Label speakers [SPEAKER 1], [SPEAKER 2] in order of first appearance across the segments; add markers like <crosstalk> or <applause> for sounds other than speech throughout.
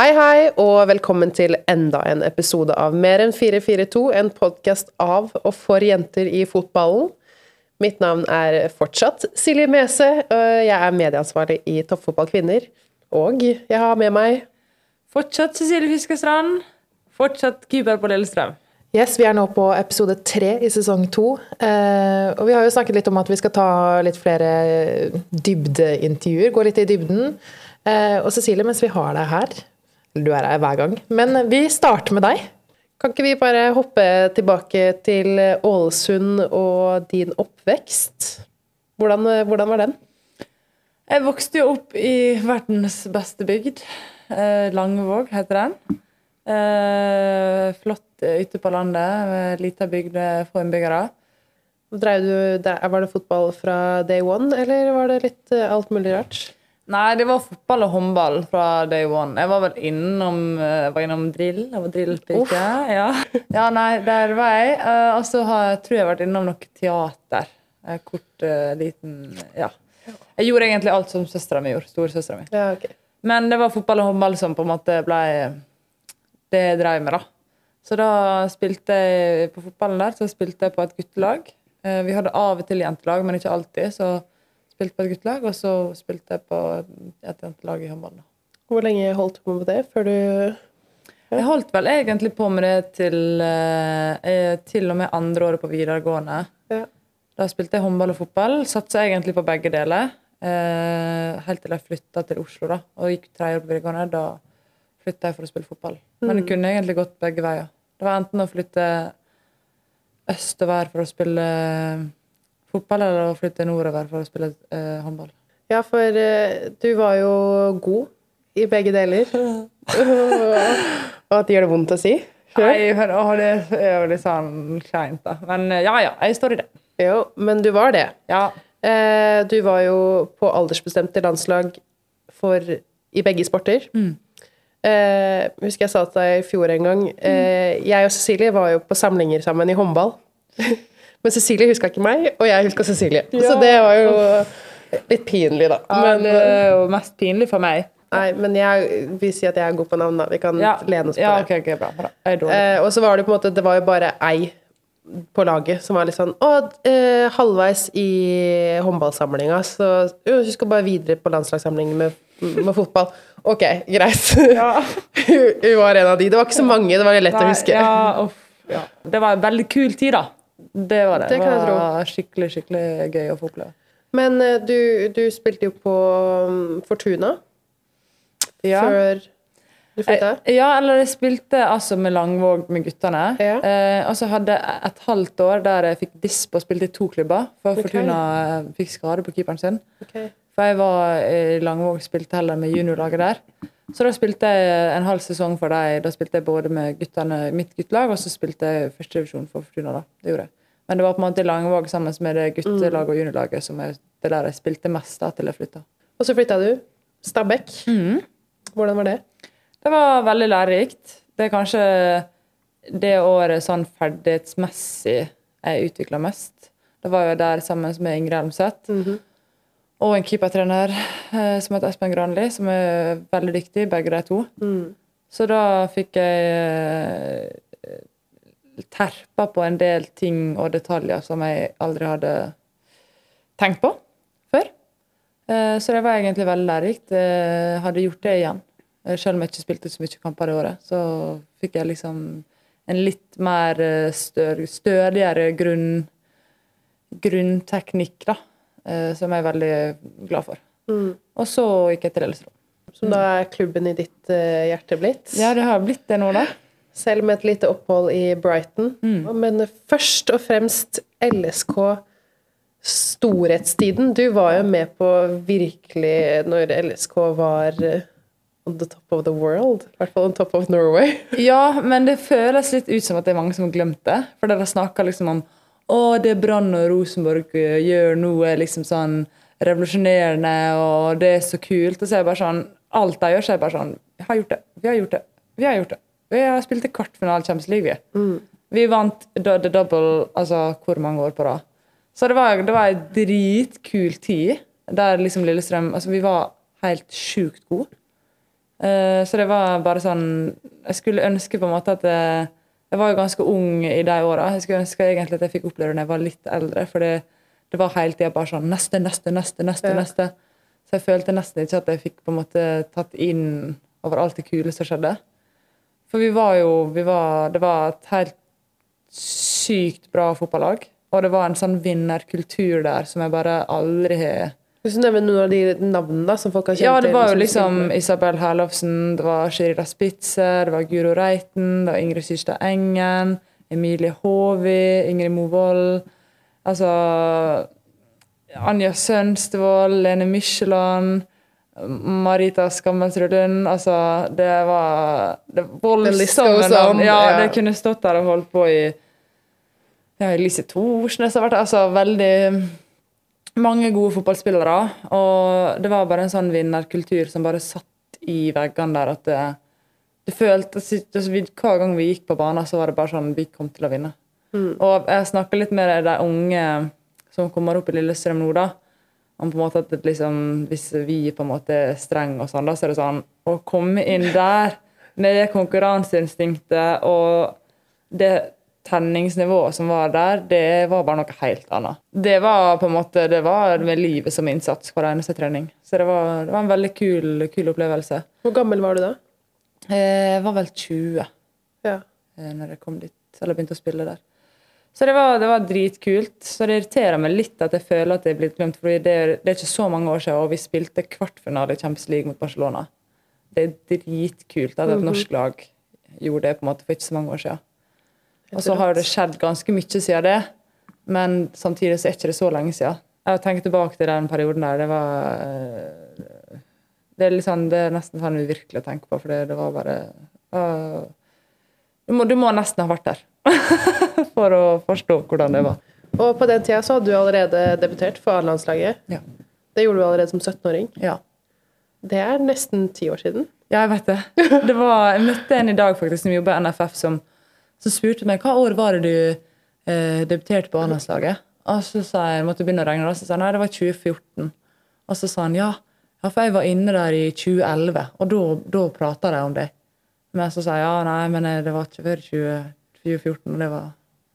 [SPEAKER 1] Hei, hei, og velkommen til enda en episode av Mer enn 442, en podkast av og for jenter i fotballen. Mitt navn er fortsatt Silje Mese. og Jeg er medieansvarlig i Toppfotball kvinner. Og jeg har med meg
[SPEAKER 2] Fortsatt Cecilie Fiskestrand. Fortsatt keeper på Lillestrøm.
[SPEAKER 3] Yes, Vi er nå på episode tre i sesong to. Eh, og vi har jo snakket litt om at vi skal ta litt flere dybdeintervjuer. Gå litt i dybden. Eh, og Cecilie, mens vi har deg her Du er her hver gang. Men vi starter med deg.
[SPEAKER 1] Kan ikke vi bare hoppe tilbake til Ålesund og din oppvekst? Hvordan, hvordan var den?
[SPEAKER 2] Jeg vokste jo opp i verdens beste bygd. Eh, Langvåg heter den. Eh, flott ute på landet. Lita bygd med få innbyggere.
[SPEAKER 1] Drev du, var det fotball fra day one, eller var det litt eh, alt mulig rart?
[SPEAKER 2] Nei, det var fotball og håndball fra day one. Jeg var vel innom, eh, jeg var innom drill. Jeg var drillpike. Ja. ja, nei, der var jeg. Eh, Og så har jeg tror jeg har vært innom noe teater. Eh, Kort, eh, liten Ja. Jeg gjorde egentlig alt som søstera mi gjorde. Storesøstera mi.
[SPEAKER 1] Ja, okay.
[SPEAKER 2] Men det var fotball og håndball som på en måte ble det jeg drev med, da. Så da spilte jeg på fotballen der, så spilte jeg på et guttelag. Eh, Vi hadde av og til jentelag, men ikke alltid. Så spilte på et guttelag, og så spilte jeg på et jentelag i håndball.
[SPEAKER 1] Hvor lenge holdt du på med det før du
[SPEAKER 2] Jeg holdt vel egentlig på med det til, eh, eh, til og med andre året på videregående.
[SPEAKER 1] Ja.
[SPEAKER 2] Da spilte jeg håndball og fotball. Satsa egentlig på begge deler. Eh, helt til jeg flytta til Oslo da, og gikk tredje år på videregående. Da flytta jeg for å spille fotball. Men det kunne egentlig gått begge veier. Det var enten å flytte østover for å spille fotball, eller å flytte nordover for å spille eh, håndball.
[SPEAKER 1] Ja, for eh, du var jo god i begge deler. <laughs> Og at det gjør det vondt å si?
[SPEAKER 2] Nei, men, å, det er jo litt sånn kleint, da. Men eh, ja ja, jeg står i det.
[SPEAKER 1] Jo, men du var det.
[SPEAKER 2] Ja.
[SPEAKER 1] Eh, du var jo på aldersbestemte landslag for, i begge sporter. Eh, husker jeg sa til deg i fjor en gang eh, Jeg og Cecilie var jo på samlinger sammen i håndball. <laughs> Men Cecilie huska ikke meg, og jeg huska Cecilie. Så det var jo litt pinlig, da.
[SPEAKER 2] Men
[SPEAKER 1] Men,
[SPEAKER 2] det
[SPEAKER 1] eh,
[SPEAKER 2] er jo mest pinlig for meg.
[SPEAKER 1] nei, men jeg vil si at jeg er god på navn. da. Vi kan
[SPEAKER 2] Ja,
[SPEAKER 1] lene oss på
[SPEAKER 2] ja,
[SPEAKER 1] det.
[SPEAKER 2] Okay, ok, bra, bra.
[SPEAKER 1] Eh, og så var det på en måte Det var jo bare ei på laget som var litt sånn Å, eh, halvveis i håndballsamlinga, så jo, skal bare videre på landslagssamling med, med fotball. Ok, greit. <laughs> hun, hun var en av de. Det var ikke så mange, det var lett lett å huske.
[SPEAKER 2] Ja, uff, ja. Det var en veldig kul tid, da. Det var det.
[SPEAKER 1] Det
[SPEAKER 2] det var skikkelig, skikkelig gøy å få oppleve.
[SPEAKER 1] Men eh, du, du spilte jo på um, Fortuna
[SPEAKER 2] Ja.
[SPEAKER 1] før du flytta.
[SPEAKER 2] Eh, Ja, eller jeg spilte altså med Langvåg med guttene.
[SPEAKER 1] Ja.
[SPEAKER 2] Eh, og så hadde jeg et halvt år der jeg fikk disp og spilte i to klubber. For
[SPEAKER 1] okay.
[SPEAKER 2] Fortuna eh, fikk skade på keeperen sin.
[SPEAKER 1] Okay.
[SPEAKER 2] For jeg var i Langvåg spilte heller med juniorlaget der. Så da spilte jeg en halv sesong for dem. Da spilte jeg både med guttene mitt guttelag, og så spilte jeg førstedivisjon for Fortuna. da. Det gjorde jeg. Men det var på en måte i Langvåg sammen med det guttelaget og juniorlaget som er det der jeg spilte mest da til jeg flytta.
[SPEAKER 1] Og så flytta du. Stabæk. Hvordan var det?
[SPEAKER 2] Det var veldig lærerikt. Det er kanskje det året sånn ferdighetsmessig jeg utvikla mest. Det var jo der sammen med Ingrid Elmseth. Og en keepertrener eh, som heter Espen Granli, som er veldig dyktig, begge de to. Så da fikk jeg eh, terpa på en del ting og detaljer som jeg aldri hadde tenkt på før. Eh, Så det var egentlig veldig lærerikt. Jeg hadde gjort det igjen. Eh, Selv om jeg ikke spilte så mye kamper det året, så fikk jeg liksom en litt mer eh, stødigere grunn, grunnteknikk, da. eh, Som jeg er veldig glad for. Og så gikk jeg til Lillestrøm.
[SPEAKER 1] Som da er klubben i ditt eh, hjerte blitt?
[SPEAKER 2] Ja, det har blitt det nå, da.
[SPEAKER 1] Selv med et lite opphold i Brighton.
[SPEAKER 2] Mm.
[SPEAKER 1] Men først og fremst LSK storhetstiden. Du var jo med på virkelig når LSK var eh, on the top of the world. I hvert fall on top of Norway. <laughs>
[SPEAKER 2] Ja, men det føles litt ut som at det er mange som har glemt det. For dere snakker liksom om å, det Brann og Rosenborg eh, gjør nå, er liksom sånn revolusjonerende, og det er så kult. Og så er det bare sånn Alt de gjør, så er det bare sånn Vi har gjort det. Vi har gjort det. Vi har gjort det. Vi har spilt i kvartfinale Champions League, vi. Vi vant the the double altså hvor mange år på rad. Så det var, det var en dritkul tid der liksom Lillestrøm Altså, vi var helt sjukt gode. Uh, så det var bare sånn Jeg skulle ønske på en måte at jeg, jeg var jo ganske ung i de åra. Jeg skulle ønske egentlig at jeg fikk oppleve det da jeg var litt eldre. For det, det var hele tida bare sånn Neste, neste, neste, neste.
[SPEAKER 1] Ja.
[SPEAKER 2] neste. Så jeg følte nesten ikke at jeg fikk på en måte tatt inn over alt det kule som skjedde. For vi var jo vi var, Det var et helt sykt bra fotballag. Og det var en sånn vinnerkultur der som jeg bare aldri har
[SPEAKER 1] Hvis du nevner noen av de navnene som folk har kjent til?
[SPEAKER 2] Ja, det var jo liksom. Isabel Herlofsen, det var Shirida Spitzer, det var Guro Reiten, det var Ingrid Syrstad Engen, Emilie Håvi, Ingrid Movold Altså Anja Sønstevold, Lene Mykjeland, Marita Skammelsrud Lund Altså, det var det voldsomme navn. Ja,
[SPEAKER 1] ja.
[SPEAKER 2] det kunne stått der og holdt på i ja, Elise Thorsnes har vært der. Altså veldig mange gode fotballspillere. Og det var bare en sånn vinnerkultur som bare satt i veggene der at det, det føltes altså, vi- Hver gang vi gikk på banen, så var det bare sånn Vi kom til å vinne. Og jeg snakker litt med de unge som kommer opp i Lillestrøm nå, da. Om på en måte at liksom, Hvis vi på en måte er strenge og sånn, da, så er det sånn Å komme inn der med det konkurranseinstinktet og det tenningsnivået som var der, det var bare noe helt annet. Det var på en måte, det var med livet som innsats hver eneste trening. Så det var, det var en veldig kul, kul opplevelse.
[SPEAKER 1] Hvor gammel var du da?
[SPEAKER 2] Eh, Jeg var vel 20
[SPEAKER 1] Ja.
[SPEAKER 2] eh, når jeg kom dit, eller begynte å spille der. Så det var, det var dritkult. Så det irriterer meg litt at jeg føler at det er blitt glemt. For det, er- det er ikke så mange år siden, og vi spilte kvartfinale i Champions League mot Barcelona. Det er dritkult at et norsk lag gjorde det på en måte for ikke så mange år siden. Og så har det skjedd ganske mye siden det, men samtidig så er ikke så lenge siden. Jeg har tenkt tilbake til den perioden der. Det var eh, Det er, sånn, det er nesten sånn uvirkelig å tenke på, for det, det var bare uh, du, må, du må nesten ha vært der <laughs> <laughs> for å forstå hvordan det var.
[SPEAKER 1] Og på den tida så hadde du allerede debutert for A-landslaget.
[SPEAKER 2] Ja.
[SPEAKER 1] Det gjorde du allerede som 17-åring.
[SPEAKER 2] ja.
[SPEAKER 1] Det er nesten ti år siden.
[SPEAKER 2] Ja, jeg vet det. <laughs> det var, jeg møtte en i dag faktisk som jobber i NFF, som, som spurte meg hva år var det du eh, debuterte på A-landslaget. Og så sa jeg, måtte begynne å regne, og så sa jeg nei, det var 2014. Og så sa han ja, ja for jeg var inne der i 2011, og da, da prata de om det. Men så sa jeg ja, nei, men eh, det var ikke før 2014, og det var,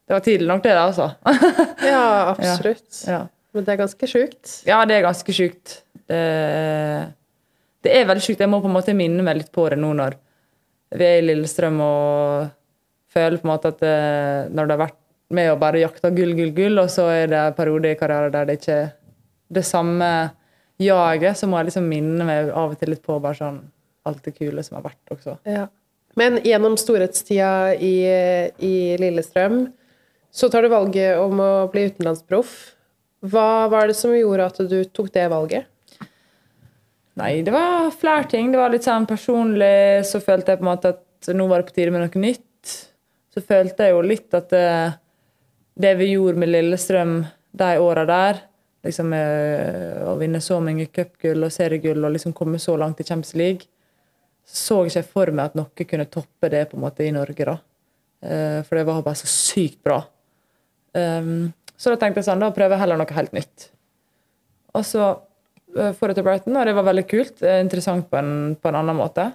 [SPEAKER 2] det var tidlig nok det, da, altså. <laughs>
[SPEAKER 1] Ja, absolutt.
[SPEAKER 2] ja.
[SPEAKER 1] Men det er ganske sjukt.
[SPEAKER 2] Ja, det er ganske sjukt. Det, det er veldig sjukt. Jeg må på en måte minne meg litt på det nå når vi er i Lillestrøm og føler på en måte at det, når det har vært med å bare jakte gull, gull, gull, og så er det en periode i karrieren der det ikke er det samme jaget, så må jeg liksom minne meg av og til litt på bare sånn alt det kule som har vært også.
[SPEAKER 1] Ja. Men gjennom storhetstida i, i Lillestrøm så tar du valget om å bli utenlandsproff. Hva var det som gjorde at du tok det valget?
[SPEAKER 2] Nei, det var flere ting. Det var litt sånn personlig. Så følte jeg på en måte at nå var det på tide med noe nytt. Så følte jeg jo litt at det, det vi gjorde med Lillestrøm de åra der, liksom å vinne så mange cupgull og seriegull og liksom komme så langt i Champions League, så ikke jeg for meg at noe kunne toppe det på en måte i Norge. da. Eh, For det var bare så sykt bra. Um, så da tenkte jeg sånn, da prøver jeg heller noe helt nytt. Og så eh, for jeg til Brighton, og det var veldig kult. eh, Interessant på en, på en annen måte.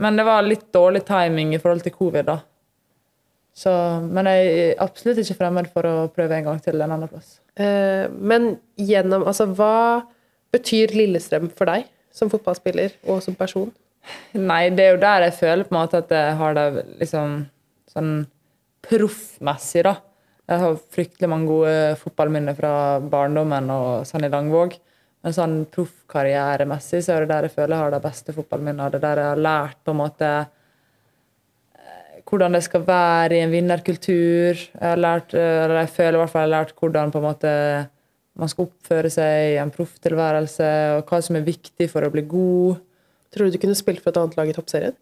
[SPEAKER 2] Men det var litt dårlig timing i forhold til covid, da. Så, men jeg er absolutt ikke fremmed for å prøve en gang til en annen plass.
[SPEAKER 1] Eh, men gjennom Altså, hva betyr Lillestrøm for deg som fotballspiller og som person?
[SPEAKER 2] Nei, det er jo der jeg føler på en måte at jeg har det liksom sånn proffmessig, da. Jeg har fryktelig mange gode fotballminner fra barndommen og sånn i Langvåg. Men sånn proffkarrieremessig så er det der jeg føler jeg har de beste fotballminnene. Det der jeg har lært på en måte eh, hvordan det skal være i en vinnerkultur. Jeg har lært, eller jeg føler i hvert fall jeg har lært hvordan på en måte man skal oppføre seg i en profftilværelse, og hva som er viktig for å bli god.
[SPEAKER 1] Tror du du kunne spilt for et annet lag i toppserien?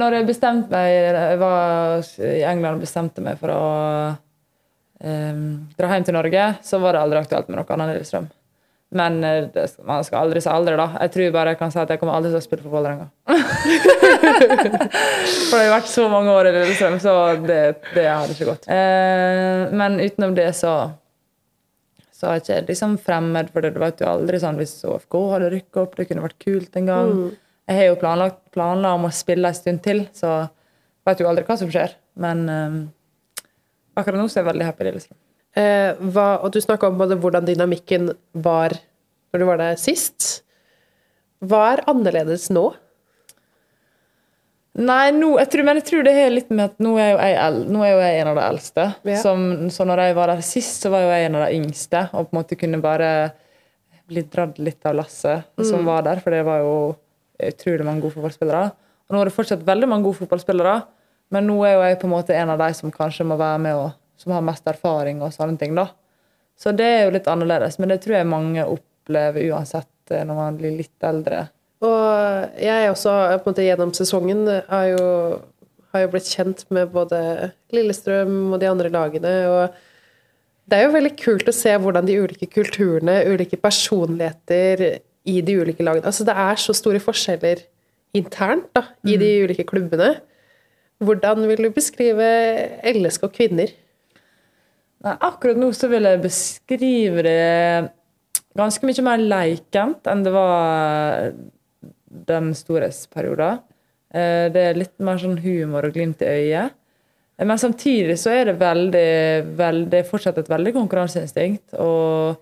[SPEAKER 2] Når jeg bestemte meg Jeg var i England og bestemte meg for å um, dra hjem til Norge, så var det aldri aktuelt med noe annet enn. Men eh, det, man skal aldri si aldri, da. Jeg tror bare jeg kan si at jeg kommer aldri til å spille for Vålerenga. <laughs> for det har vært så mange år i Lillestrøm, så det, det hadde ikke gått. Uh, men utenom det så Så jeg er ikke liksom fremmed for det. Du vet jo aldri sånn hvis OFK hadde rykka opp, det kunne vært kult en gang. Jeg har jo planlagt planer om å spille en stund til, så vet jo aldri hva som skjer. Men eh, akkurat nå så er jeg veldig happy i Lillestrøm.
[SPEAKER 1] Eh, hva, og du snakka om både hvordan dynamikken var når du var der sist. Hva er annerledes nå?
[SPEAKER 2] Nei, nå, jeg tror, men jeg tror det har litt med at nå er jo jeg, nå er jo jeg en av de eldste.
[SPEAKER 1] Ja.
[SPEAKER 2] Som, så når jeg var der sist, så var jo jeg en av de yngste. Og på en måte kunne bare bli dratt litt av lasset som var der. For det var jo utrolig mange gode fotballspillere. Og nå er det fortsatt veldig mange gode fotballspillere. Men nå er jo jeg på en måte en av de som kanskje må være med og som har mest erfaring og sånne ting. da. Så det er jo litt annerledes. Men det tror jeg mange opplever uansett eh, når man blir litt eldre.
[SPEAKER 1] Og jeg også, på en måte gjennom sesongen, har jo, har jo blitt kjent med både Lillestrøm og de andre lagene. og det er jo veldig kult å se hvordan de ulike kulturene, ulike personligheter i de ulike lagene Altså det er så store forskjeller internt da, i de ulike klubbene. Hvordan vil du beskrive LSK kvinner?
[SPEAKER 2] Nei, akkurat nå så vil jeg beskrive det ganske mye mer leikent enn det var den store perioden. Det er litt mer sånn humor og glimt i øyet. Eh, Men samtidig så er det veldig, veldig fortsatt et veldig konkurranseinstinkt. Og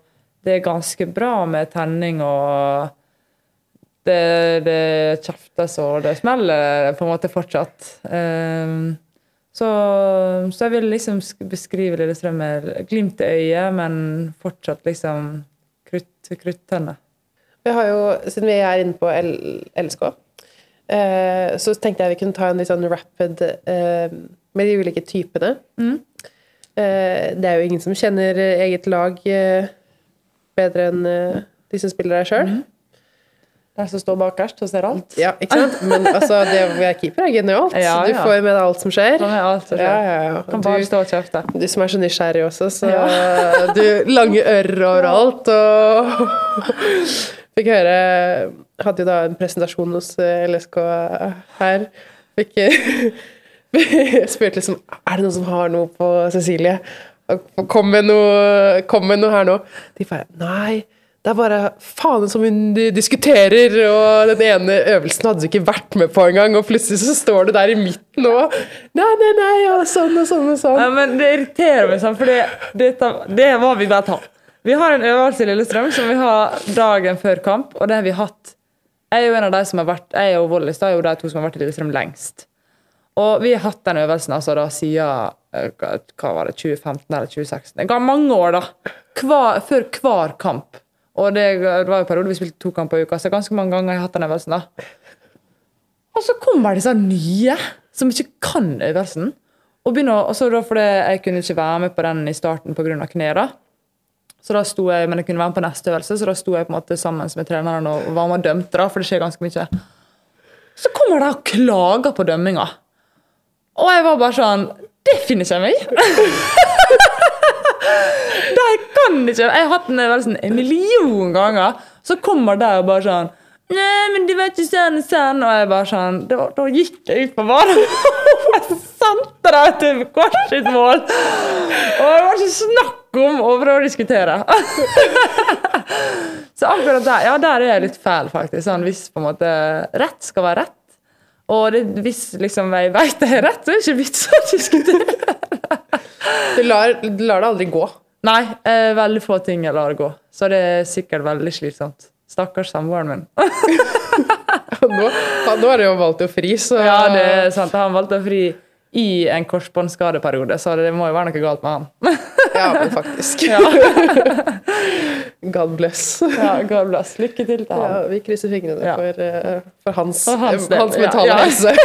[SPEAKER 2] det er ganske bra med tenning og det, det kjeftes og det smeller på en måte fortsatt. Um, så, så jeg vil liksom beskrive Lillestrøm med glimt i øyet, men fortsatt liksom krutt, kruttønne.
[SPEAKER 1] Vi har jo, Siden vi er inne på L LSK, eh, så tenkte jeg vi kunne ta en litt sånn rapid eh, med de ulike typene. Eh, det er jo ingen som kjenner eget lag eh, bedre enn eh, de som spiller der sjøl.
[SPEAKER 2] De som står bakerst og ser alt.
[SPEAKER 1] Ja, ikke sant? Men altså, det å være keeper er genialt. <laughs>
[SPEAKER 2] Ja,
[SPEAKER 1] Du
[SPEAKER 2] ja.
[SPEAKER 1] får jo med deg alt som skjer.
[SPEAKER 2] Alt som
[SPEAKER 1] Ja,
[SPEAKER 2] skjer.
[SPEAKER 1] ja, ja.
[SPEAKER 2] Kan bare stå og kjefte.
[SPEAKER 1] du som er så nysgjerrig også, så <laughs> du Lange ører overalt og <laughs> Fikk høre Hadde jo da en presentasjon hos eh, LSK her. Fikk spurte liksom Er det noen som har noe på Cecilie? Kom med noe, kom med noe her nå. De bare Nei. Det er bare faen som hun diskuterer, og den ene øvelsen hadde du ikke vært med på engang, og plutselig så står du der i midten og Nei, nei, nei, og sånn og sånn og sånn.
[SPEAKER 2] Ja, men det irriterer meg sånn, for det, det, det må vi bare ta. Vi har en øvelse i Lillestrøm som vi har dagen før kamp, og det har vi hatt. Jeg er jo en av de som har vært, jeg og Wallis er jo de to som har vært i Lillestrøm lengst. Og vi har hatt den øvelsen altså da siden hva hva var det, 2015 eller 2016. Det ga mange år, da. Hver, før hver kamp. Og det, det var jo periode vi spilte to kamper i uka, så ganske mange ganger har jeg hatt den øvelsen. da. Og så kommer disse nye som ikke kan øvelsen. Og begynner, og så da fordi jeg kunne ikke være med på den i starten pga. kneet. da. Så da sto jeg, Men jeg kunne være med på neste øvelse, så da sto jeg på en måte sammen med treneren og var med og dømte. da, for det skjer ganske mye. Så kommer de og klager på dømminga. Og jeg var bare sånn Det finner ikke jeg meg i! <laughs> det kan ikke Jeg har hatt den øvelsen en million ganger. Så kommer de og bare sånn Nei, men det vet ikke sånn og sånn. Og jeg bare sånn Da, da gikk jeg ut på banen. <laughs> jeg sendte dem til hvert sitt mål. Og det var ikke snakk om å prøve å diskutere. <laughs> så akkurat der ja, der er jeg litt fæl, faktisk. Sånn, hvis på en måte rett skal være rett. Og det, hvis liksom jeg vet det er rett, så er det ikke vits å diskutere.
[SPEAKER 1] Du lar, du lar det aldri gå.
[SPEAKER 2] Nei, eh, veldig få ting jeg lar gå. Så det er sikkert veldig slitsomt. Stakkars samboeren min. <laughs>
[SPEAKER 1] Nå, nå har jo valgt å fri, så
[SPEAKER 2] Ja, det er sant. Han valgte å fri i en korsbåndskadeperiode, så det må jo være noe galt med han.
[SPEAKER 1] Ja, faktisk.
[SPEAKER 2] Ja, <laughs>
[SPEAKER 1] God bless.
[SPEAKER 2] ja God bless. Lykke til til
[SPEAKER 1] Ja, vi krysser fingrene
[SPEAKER 2] Ja.
[SPEAKER 1] for, uh, for hans,
[SPEAKER 2] For hans
[SPEAKER 1] hans mentale helse. <laughs>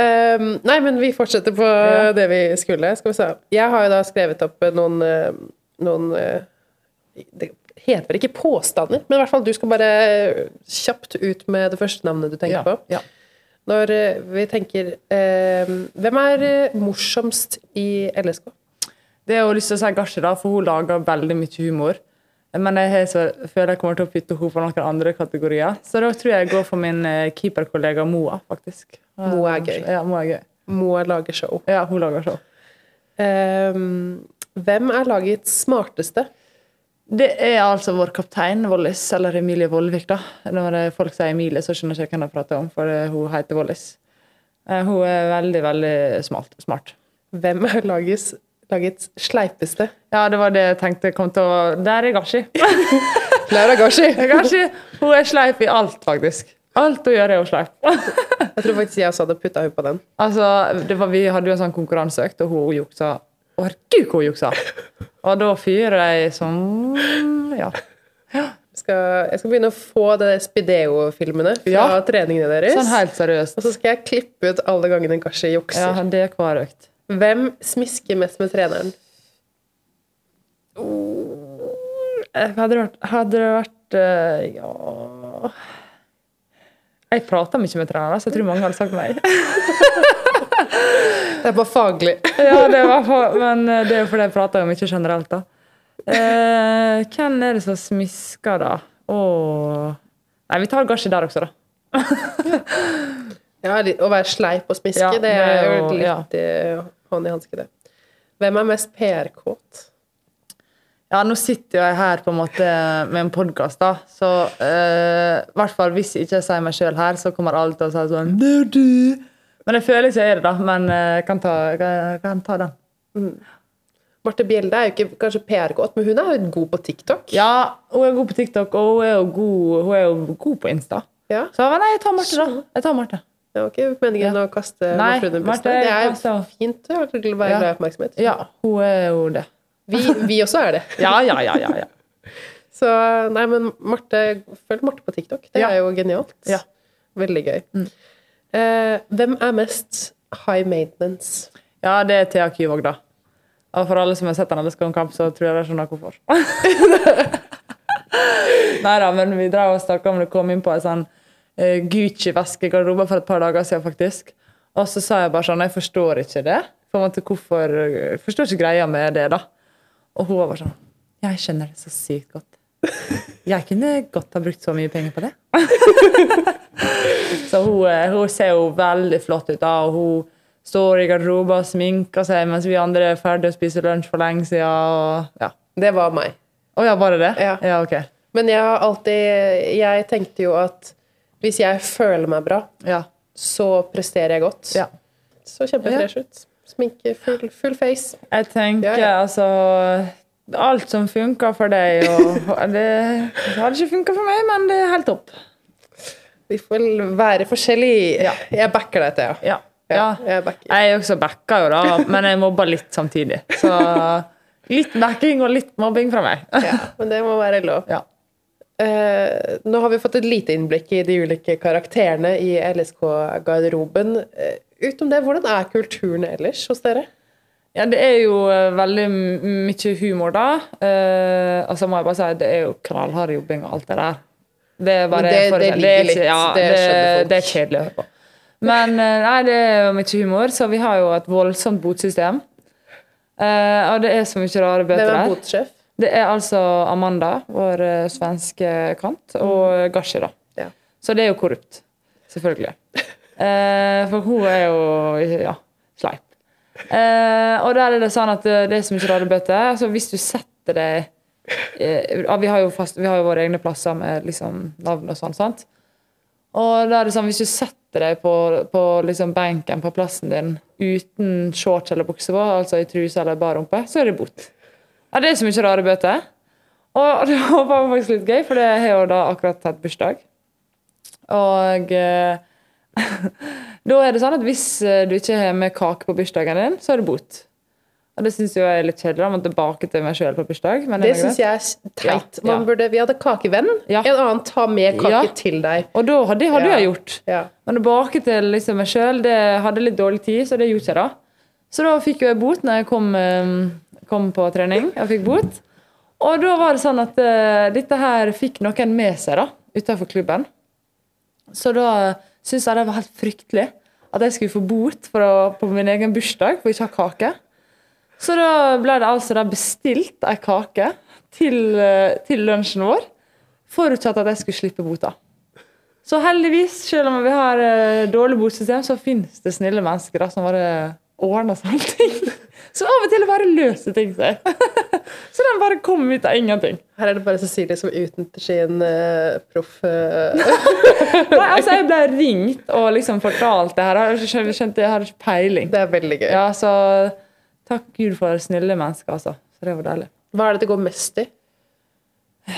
[SPEAKER 1] um, nei, men vi fortsetter på det vi skulle. Skal vi se. Jeg har jo da skrevet opp noen, eh, noen eh, Det heter vel ikke påstander, men i hvert fall du skal bare kjapt ut med det første navnet du tenker på.
[SPEAKER 2] ja.
[SPEAKER 1] Når eh, vi tenker eh, Hvem er eh, morsomst i LSK?
[SPEAKER 2] Det er jo lyst til å si Gashi, da, for hun lager veldig mye humor. Men jeg så, føler jeg kommer til å putte henne på noen andre kategorier. Så da tror jeg jeg går for min eh, keeperkollega Moa, faktisk.
[SPEAKER 1] Moa er gøy.
[SPEAKER 2] Ja, Moa er gøy.
[SPEAKER 1] Moa lager show.
[SPEAKER 2] Ja, hun lager show.
[SPEAKER 1] Um, Hvem er lagets smarteste?
[SPEAKER 2] Det er altså vår kaptein, Wallis, eller Emilie Vollvik, da. Når folk sier Emilie, så skjønner jeg ikke hvem jeg prater om, for hun heter Wallis. Eh, Hun er veldig, veldig smart. smart.
[SPEAKER 1] Hvem er lagets, lagets sleipeste?
[SPEAKER 2] Ja, det var det jeg tenkte kom til å Der er Gashi. <laughs>
[SPEAKER 1] er Gashi. <laughs>
[SPEAKER 2] Gashi. Hun er sleip i alt, faktisk. Alt hun gjør, er hun sleip.
[SPEAKER 1] Jeg tror faktisk jeg også hadde putta henne på den.
[SPEAKER 2] Altså, det var, Vi hadde jo en sånn konkurranseøkt, og hun juksa. Herregud, hvor hun juksa! Og da fyrer jeg som Ja.
[SPEAKER 1] Skal, jeg skal begynne å få de Spideo-filmene fra
[SPEAKER 2] Ja.
[SPEAKER 1] treningene deres.
[SPEAKER 2] Sånn helt seriøst.
[SPEAKER 1] Og så skal jeg klippe ut alle gangene Gashi
[SPEAKER 2] Ja,
[SPEAKER 1] jukser.
[SPEAKER 2] det er hver økt.
[SPEAKER 1] Hvem smisker mest med treneren?
[SPEAKER 2] Eh, Hadde det vært, hadde det vært eh, Ja Jeg prater mye med trenere, så jeg tror mange hadde sagt meg. <laughs>
[SPEAKER 1] Det er bare faglig. <laughs>
[SPEAKER 2] ja, det var for, Men eh, det er jo fordi jeg prater jo mye generelt, da. Eh, hvem er det som smisker, da? Åh. Nei, vi tar gasje der også, da.
[SPEAKER 1] Ja, Å være sleip og smiske,
[SPEAKER 2] Ja,
[SPEAKER 1] det er jo
[SPEAKER 2] det
[SPEAKER 1] litt ja. hånd i hanske, det. Hvem er mest PR-kåt?
[SPEAKER 2] Ja, nå sitter jo jeg her på en måte med en podkast, da. Så eh, hvert fall hvis jeg ikke sier meg sjøl her, så kommer alle til å si sånn Det er du! Men ikke jeg er det, da. Men eh, jeg kan ta, jeg kan ta den.
[SPEAKER 1] Marte Bjelde er jo ikke kanskje PR-godt, men hun er jo god på TikTok.
[SPEAKER 2] Ja, hun er god på TikTok, og hun er jo god, hun er jo god på Insta.
[SPEAKER 1] Ja.
[SPEAKER 2] Så nei, jeg tar Marte, da. Jeg tar Marte.
[SPEAKER 1] Det var ikke meningen å kaste
[SPEAKER 2] Nei,
[SPEAKER 1] Marte.
[SPEAKER 2] Marte,
[SPEAKER 1] Det er
[SPEAKER 2] jo
[SPEAKER 1] fint å være glad
[SPEAKER 2] Ja.
[SPEAKER 1] i oppmerksomhet.
[SPEAKER 2] Ja, hun er jo det.
[SPEAKER 1] Vi, vi også er det.
[SPEAKER 2] Ja, ja, ja, ja. ja. <laughs>
[SPEAKER 1] Så nei, men Marte, følg Marte på TikTok. Det
[SPEAKER 2] Ja.
[SPEAKER 1] er jo genialt.
[SPEAKER 2] Ja.
[SPEAKER 1] Veldig gøy. Eh, hvem er mest high maintenance?
[SPEAKER 2] ja det er Thea Kyvåg, da. Og for alle som har sett henne elsker kamp, så tror jeg de skjønner hvorfor. Nei da, men vi drev og snakka om det kom inn på en sånn uh, Gucci-veskegarderobe for et par dager siden, faktisk. Og så sa jeg bare sånn Jeg forstår ikke det. På en måte, hvorfor, jeg forstår ikke greia med det, da. Og hun var bare sånn Jeg skjønner det så sykt godt. Jeg kunne godt ha brukt så mye penger på det. <laughs> så hun, eh, hun ser jo veldig flott ut, da, og hun står i garderoben og sminker seg mens vi andre er ferdige å spise lunsj for lenge siden. Og, ja.
[SPEAKER 1] Det var meg.
[SPEAKER 2] Å ja, var det det?
[SPEAKER 1] Ja.
[SPEAKER 2] ok.
[SPEAKER 1] Men jeg har alltid Jeg tenkte jo at hvis jeg føler meg bra,
[SPEAKER 2] Ja.
[SPEAKER 1] så presterer jeg godt.
[SPEAKER 2] ja.
[SPEAKER 1] Så kjempefresh ut. Sminke, full, full face.
[SPEAKER 2] Jeg tenker
[SPEAKER 1] Ja, ja.
[SPEAKER 2] altså Alt som funker for deg, og Det hadde ikke funka for meg, men det er helt topp.
[SPEAKER 1] Vi får være forskjellige.
[SPEAKER 2] Ja.
[SPEAKER 1] Jeg backer deg, Thea.
[SPEAKER 2] Ja.
[SPEAKER 1] Ja,
[SPEAKER 2] ja.
[SPEAKER 1] jeg backer.
[SPEAKER 2] Jeg også backa, jo da, men jeg mobber litt samtidig. Så litt backing og litt mobbing fra meg. <laughs>
[SPEAKER 1] Ja, men det må være lov.
[SPEAKER 2] Ja.
[SPEAKER 1] Eh, nå har vi fått et lite innblikk i de ulike karakterene i LSK-garderoben. utom utenom det, hvordan er kulturen ellers hos dere?
[SPEAKER 2] Ja, det er jo eh, veldig mye humor, da. Eh, og så må jeg bare si det er jo knallhard jobbing og alt det der. Det er bare
[SPEAKER 1] det-
[SPEAKER 2] for-
[SPEAKER 1] det
[SPEAKER 2] er ikke- ja,
[SPEAKER 1] det
[SPEAKER 2] det, det er kjedelig å høre på. Men eh, nei, det er jo mye humor, så vi har jo et voldsomt botsystem. Eh, og det er så mye rare bøter
[SPEAKER 1] Hvem er
[SPEAKER 2] der.
[SPEAKER 1] botsjef?
[SPEAKER 2] Det er altså Amanda, vår eh, svenske kant, og Gashi, da.
[SPEAKER 1] Ja.
[SPEAKER 2] Så det er jo korrupt. Selvfølgelig. <laughs> Eh, for hun er jo ja, sleip. Eh, og der er det sånn at det er så mye rare Altså, hvis du setter deg uh, vi, har fast, vi har jo våre egne plasser med liksom, navn og sånn. sant? Og da er det sånn, Hvis du setter deg på, på liksom benken på plassen din uten shorts eller bukse på, altså i truse eller bar rumpe, så er det bot. Ja, Det er så mye rare bøter. Og <laughs> det var faktisk litt gøy, for det har jo da akkurat hatt bursdag. Og eh, <laughs> da er det sånn at hvis eh, du ikke har med kake på bursdagen din, så er det bot. Og det syns jeg er litt kjedelig. Jeg må tilbake til meg sjøl på bursdag. Men
[SPEAKER 1] Det syns jeg er teit.
[SPEAKER 2] Ja, ja.
[SPEAKER 1] burde, vi hadde kakevenn.
[SPEAKER 2] Ja.
[SPEAKER 1] En annen ta med kake til deg.
[SPEAKER 2] Og da, det hadde jeg gjort. Men tilbake til liksom meg sjøl, det hadde litt dårlig tid, så det gjorde jeg da. Så da fikk jeg bot når jeg kom, eh, kom på trening. Jeg fikk bot. Og da var det sånn at uh, dette her fikk noen med seg da, utenfor klubben. Så da syntes jeg det var helt fryktelig at jeg skulle få bot å, på min egen bursdag for ikke å ha kake. Så da ble det altså bestilt ei kake til, eh, til lunsjen vår, forutsatt at jeg skulle slippe bota. Så heldigvis, selv om vi har eh, dårlig botsystem, så finnes det snille mennesker da, som bare ordner sånne ting. <laughs> Så av og til bare løser ting seg. <laughs> Så den bare kom ut av ingenting.
[SPEAKER 1] Her er det bare Cecilie som utnytter sin uh, proff uh... <laughs>
[SPEAKER 2] Nei, altså, jeg ble ringt og liksom fortalt det her. Jeg skjønte, skjønte jeg hadde ikke peiling.
[SPEAKER 1] Det er veldig gøy.
[SPEAKER 2] Ja, så takk Gud for snille mennesker, altså. Så det var deilig.
[SPEAKER 1] Hva er det det går mest i?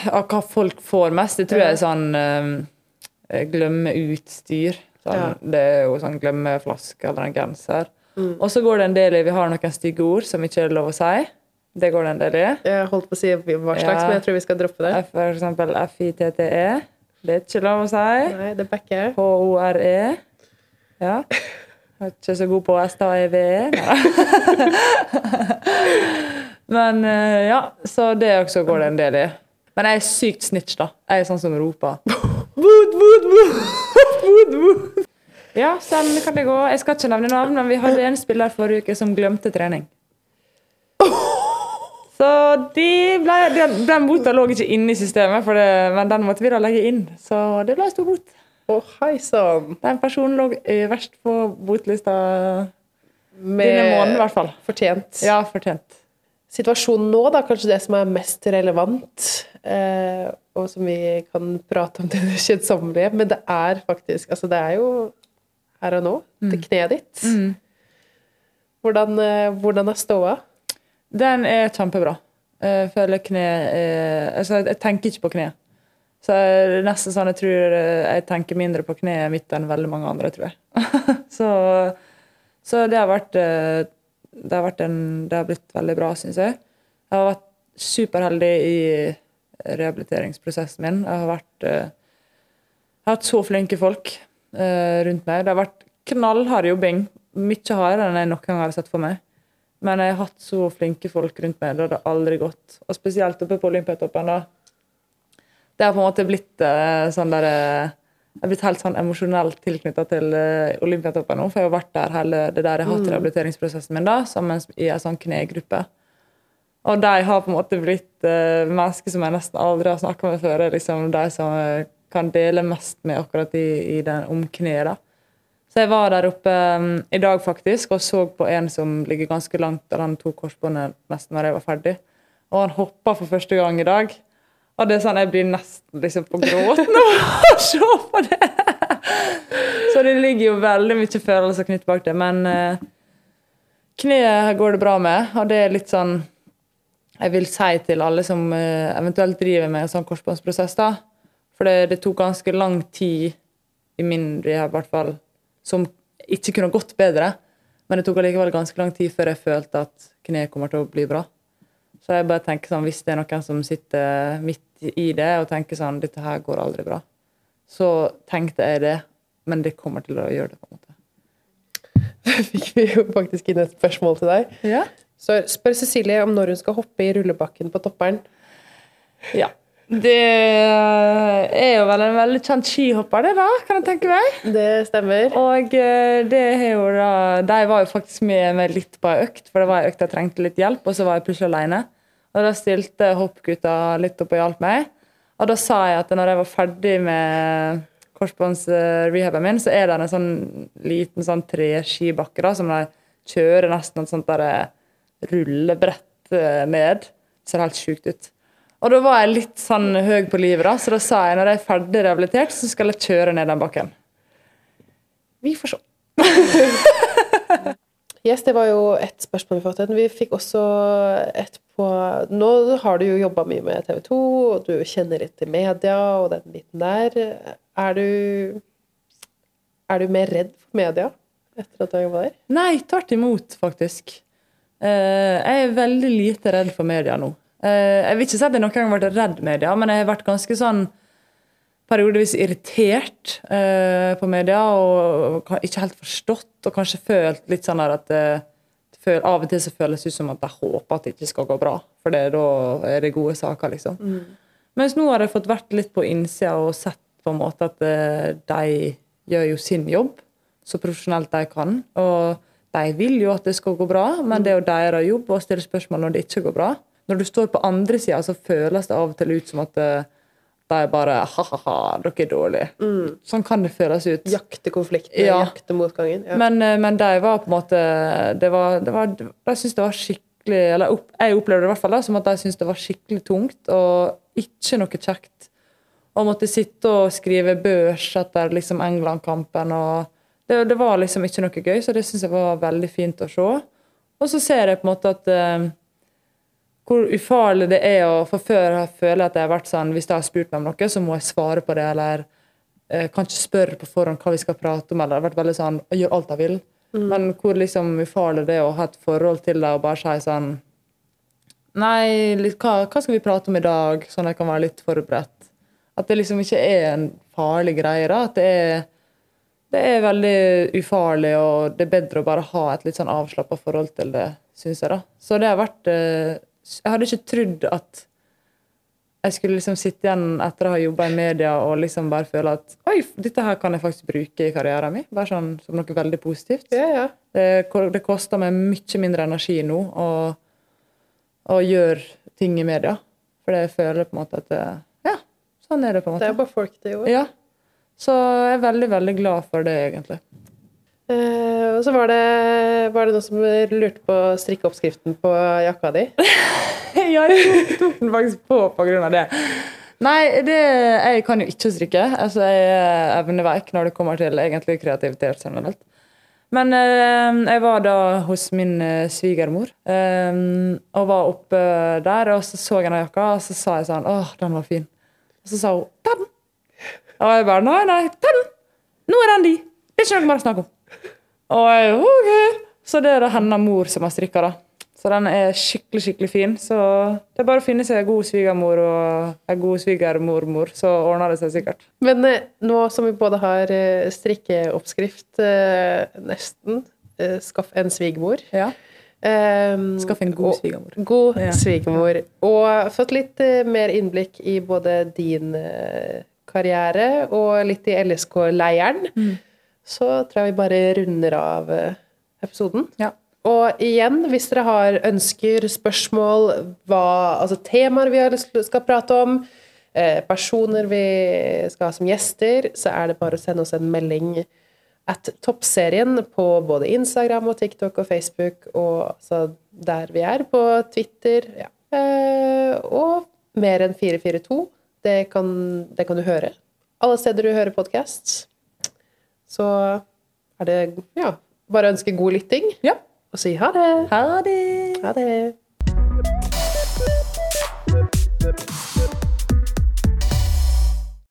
[SPEAKER 2] Av hva folk får mest, det tror jeg er sånn uh, glemme utstyr. Sånn,
[SPEAKER 1] Ja.
[SPEAKER 2] Det er jo sånn glemme flaske eller en genser. Og så går det en del i Vi har noen stygge ord som ikke er lov å si. Det går det en del i.
[SPEAKER 1] Jeg holdt på å si hva slags,
[SPEAKER 2] Ja.
[SPEAKER 1] men jeg tror vi skal droppe det.
[SPEAKER 2] For eksempel FITTE. Det er ikke lov å si.
[SPEAKER 1] Nei, det backer jeg.
[SPEAKER 2] H-O-R-E. Ja. Jeg er ikke så god på S-T-A-E-V-E. <laughs> Men eh, ja, så det også går det en del i. Men jeg er sykt snitch, da. Jeg er sånn som roper. <laughs> Wood, wood, wood, <laughs> wood. Ja, sånn kan det gå. Jeg skal ikke nevne navn, men vi hadde en spiller forrige uke som glemte trening. Så de ble, den, den bota lå ikke inne i systemet, det, men den måtte vi da legge inn. Så det ble en stor bot.
[SPEAKER 1] Å, hei sann!
[SPEAKER 2] Den personen lå øverst på botlista
[SPEAKER 1] Med
[SPEAKER 2] denne måneden, i hvert fall.
[SPEAKER 1] Fortjent.
[SPEAKER 2] Ja, fortjent.
[SPEAKER 1] Situasjonen nå, da, kanskje det som er mest relevant, eh, og som vi kan prate om til det kjedsommelige, men det er faktisk Altså, det er jo her og nå. til kneet ditt. Hvordan, eh, hvordan er ståa?
[SPEAKER 2] Den er kjempebra. Jeg føler kne er, Altså, jeg tenker ikke på kne. Så det nesten sånn jeg tror eh, jeg tenker mindre på kneet mitt enn veldig mange andre, tror jeg. <laughs> så, så det har vært eh, det har, vært en, det har blitt veldig bra, syns jeg. Jeg har vært superheldig i rehabiliteringsprosessen min. Jeg har vært eh, Jeg har hatt så flinke folk eh, rundt meg. Det har vært knallhard jobbing. Mye hardere enn jeg noen gang har sett for meg. Men jeg har hatt så flinke folk rundt meg. Det hadde aldri gått. Og spesielt oppe på Olympiatoppen. da. Det har på en måte blitt eh, sånn der eh, Jeg har blitt helt sånn emosjonelt tilknytta til eh, Olympiatoppen nå, for jeg har vært der hele det der jeg har hatt rehabiliteringsprosessen min da, sammen i en sånn knegruppe. Og de har på en måte blitt mennesker som jeg nesten aldri har snakka med før. liksom De som kan dele mest med akkurat i, i den, om kneet. da. Så jeg var der oppe um, i dag faktisk og så på en som ligger ganske langt, og han tok korsbåndet nesten når jeg var ferdig. Og han hoppa for første gang i dag. Og det er sånn, Jeg blir nesten liksom på gråten av <laughs> å se på det! Så det ligger jo veldig mye følelser knyttet bak det. Men uh, kneet går det bra med, og det er litt sånn jeg vil si til alle som uh, eventuelt driver med en sånn korsbåndsprosess, da. For det, det tok ganske lang tid, i min rehab i hvert fall, som ikke kunne gått bedre. Men det tok allikevel ganske lang tid før jeg følte at kneet kommer til å bli bra. Så jeg bare tenker sånn, hvis det er noen som sitter midt i det og tenker sånn dette her går aldri bra, så tenkte jeg det, men det kommer til å gjøre det. på en måte. <laughs>
[SPEAKER 1] Fikk vi jo faktisk inn et spørsmål til deg.
[SPEAKER 2] Ja.
[SPEAKER 1] Så spør Cecilie om når hun skal hoppe i rullebakken på topperen.
[SPEAKER 2] ja. Det er jo vel en veldig kjent skihopper, det, da, kan jeg tenke meg.
[SPEAKER 1] Det stemmer.
[SPEAKER 2] Og eh, det er jo da De var jo faktisk med meg litt på ei økt, for det var ei økt jeg trengte litt hjelp, og så var jeg plutselig alene. Og da stilte hoppgutta litt opp og hjalp meg. Og da sa jeg at når jeg var ferdig med korsbåndsrehaben min, så er det en sånn liten sånn treskibakke da, som de kjører nesten et sånt der eh, rullebrett ned. Det Ser helt sjukt ut. Og da var jeg litt sånn høy på livet, da, så da sa jeg når jeg er ferdig rehabilitert, så skal jeg kjøre ned den bakken. Vi får se. <laughs>
[SPEAKER 1] Yes, det var jo ett spørsmål vi fikk. Vi fikk også et på Nå har du jo jobba mye med TV 2, og du kjenner litt til media og den biten der. Er du Er du mer redd for media etter at du har jobba der?
[SPEAKER 2] Nei, tvert imot, faktisk. Eh, jeg er veldig lite redd for media nå. Eh, jeg vil ikke si at jeg noen gang har vært redd media, men jeg har vært ganske sånn periodevis irritert eh, på media og ikke helt forstått, og kanskje følt litt sånn at eh, Av og til så føles det ut som at jeg håper at det ikke skal gå bra, for det, da er det gode saker, liksom. Mens nå har jeg fått vært litt på innsida og sett på en måte at de gjør jo sin jobb så profesjonelt de kan. Og de vil jo at det skal gå bra, men det er jo deres jobb å stille spørsmål når det ikke går bra. Når du står på andre sida, så føles det av og til ut som at eh, de bare ha-ha-ha, dere er dårlige. Sånn kan det føles ut.
[SPEAKER 1] Jakte konflikten,
[SPEAKER 2] Ja.
[SPEAKER 1] jakte motgangen. Ja.
[SPEAKER 2] Men, eh, men de var på en måte det var, det var, De syntes det var skikkelig Eller jeg opplevde det i hvert fall da, som at de syntes det var skikkelig tungt og ikke noe kjekt. Og måtte sitte og skrive børs etter liksom England-kampen. og det, det var liksom ikke noe gøy, så det syns jeg var veldig fint å se. Og så ser jeg på en måte at eh, hvor ufarlig det er å For før jeg føler at jeg har vært sånn hvis jeg har spurt meg om noe, så må jeg svare på det, eller eh, kan ikke spørre på forhånd hva vi skal prate om, eller det har vært veldig sånn jeg gjør alt jeg vil. Men hvor liksom ufarlig det er å ha et forhold til det og bare si sånn Nei, hva, hva skal vi prate om i dag? Sånn at jeg kan være litt forberedt. At det liksom ikke er en farlig greie. da, At det er, det er veldig ufarlig, og det er bedre å bare ha et litt sånn avslappa forhold til det, syns jeg. da. Så det har vært eh, Jeg hadde ikke trodd at jeg skulle liksom sitte igjen etter å ha jobba i media og liksom bare føle at oi, dette her kan jeg faktisk bruke i karrieren min. Bare sånn som noe veldig positivt.
[SPEAKER 1] ja, ja.
[SPEAKER 2] Det, det koster meg mye mindre energi nå å, å gjøre ting i media. For jeg føler på en måte at Ja, sånn er det på en
[SPEAKER 1] Det er bare folk, det òg.
[SPEAKER 2] Ja. Så jeg er veldig, veldig glad for det, egentlig.
[SPEAKER 1] Eh, og så var det, var det noen som lurte på strikkeoppskriften på jakka di. <laughs>
[SPEAKER 2] ja, jeg tok den faktisk på av det. Nei, det, jeg kan jo ikke strikke. Altså, jeg er evneveik når det kommer til egentlig kreativitet generelt. Men eh, jeg var da hos min eh, svigermor eh, og var oppe der, og så så jeg den jakka, og så sa jeg sånn Åh, den var fin. Og så sa hun ta den. Og jeg bare nei, nei, ta den. Nå er den din. Det er ikke noe mer å snakke om. Og jeg, ok. Så det er da hennes mor som har strikka, da. Så den er skikkelig skikkelig fin. Så det er bare å finne seg en god svigermor og en god svigermormor, så ordner det seg sikkert.
[SPEAKER 1] Men eh, nå som vi både har eh, strikkeoppskrift, eh, nesten, skaff en svigermor.
[SPEAKER 2] Ja.
[SPEAKER 1] Eh,
[SPEAKER 2] Skaff en god svigermor.
[SPEAKER 1] God
[SPEAKER 2] Ja.
[SPEAKER 1] svigermor. Og fått litt mer innblikk i både din karriere og litt i LSK-leiren.
[SPEAKER 2] Mm.
[SPEAKER 1] Så tror jeg vi bare runder av eh, episoden.
[SPEAKER 2] Ja.
[SPEAKER 1] Og igjen, hvis dere har ønsker, spørsmål, hva, altså temaer vi skal prate om, eh, personer vi skal ha som gjester, så er det bare å sende oss en melding at Toppserien på både Instagram og TikTok og Facebook, og altså der vi er, på Twitter. Ja. Eh, og mer enn 442. Det kan, det kan du høre. Alle steder du hører podkast. Så er det ja, bare å ønske god lytting
[SPEAKER 2] ja.
[SPEAKER 1] og si ha det.
[SPEAKER 2] Ha det!
[SPEAKER 1] Ha det.